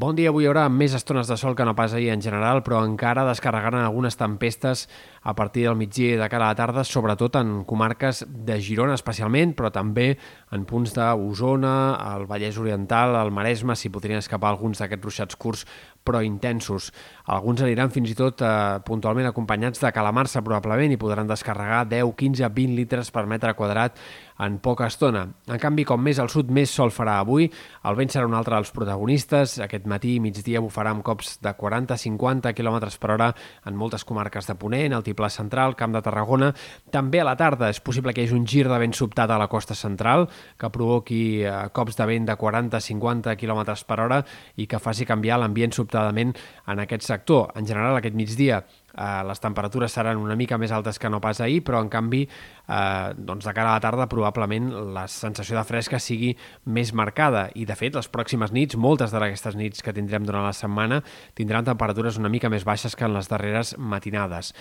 Bon dia, avui hi haurà més estones de sol que no pas ahir en general, però encara descarregaran algunes tempestes a partir del migdia de cara a la tarda, sobretot en comarques de Girona especialment, però també en punts d'Osona, el Vallès Oriental, el Maresme, si podrien escapar alguns d'aquests ruixats curts però intensos. Alguns aniran fins i tot eh, puntualment acompanyats de calamarsa probablement i podran descarregar 10, 15, 20 litres per metre quadrat en poca estona. En canvi, com més al sud, més sol farà avui. El vent serà un altre dels protagonistes. Aquest matí i migdia bufarà amb cops de 40-50 km per hora en moltes comarques de Ponent, Altiplà Central, Camp de Tarragona. També a la tarda és possible que hi hagi un gir de vent sobtat a la costa central que provoqui eh, cops de vent de 40-50 km per hora i que faci canviar l'ambient sobtadament en aquest sector. En general, aquest migdia eh, les temperatures seran una mica més altes que no pas ahir, però en canvi, eh, doncs de cara a la tarda, probablement la sensació de fresca sigui més marcada. I de fet, les pròximes nits, moltes d'aquestes nits que tindrem durant la setmana, tindran temperatures una mica més baixes que en les darreres matinades.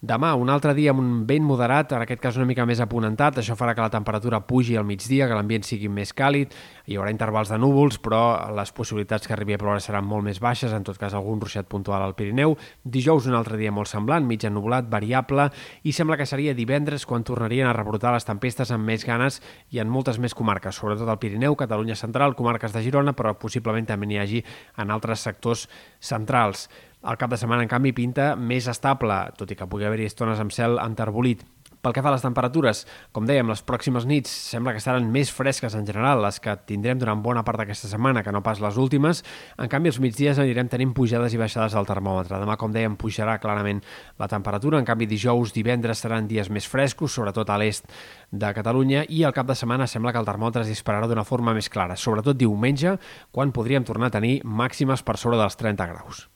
Demà, un altre dia amb un vent moderat, en aquest cas una mica més aponentat, això farà que la temperatura pugi al migdia, que l'ambient sigui més càlid, hi haurà intervals de núvols, però les possibilitats que arribi a ploure seran molt més baixes, en tot cas algun ruixat puntual al Pirineu. Dijous un altre dia molt semblant, mig ennublat, variable, i sembla que seria divendres quan tornarien a rebrotar les tempestes amb més ganes i en moltes més comarques, sobretot al Pirineu, Catalunya Central, comarques de Girona, però possiblement també n'hi hagi en altres sectors centrals. El cap de setmana, en canvi, pinta més estable, tot i que pugui haver-hi estones amb cel enterbolit. Pel que fa a les temperatures, com dèiem, les pròximes nits sembla que seran més fresques en general, les que tindrem durant bona part d'aquesta setmana, que no pas les últimes. En canvi, els migdies anirem tenint pujades i baixades del termòmetre. Demà, com dèiem, pujarà clarament la temperatura. En canvi, dijous, divendres seran dies més frescos, sobretot a l'est de Catalunya, i al cap de setmana sembla que el termòmetre es dispararà d'una forma més clara, sobretot diumenge, quan podríem tornar a tenir màximes per sobre dels 30 graus.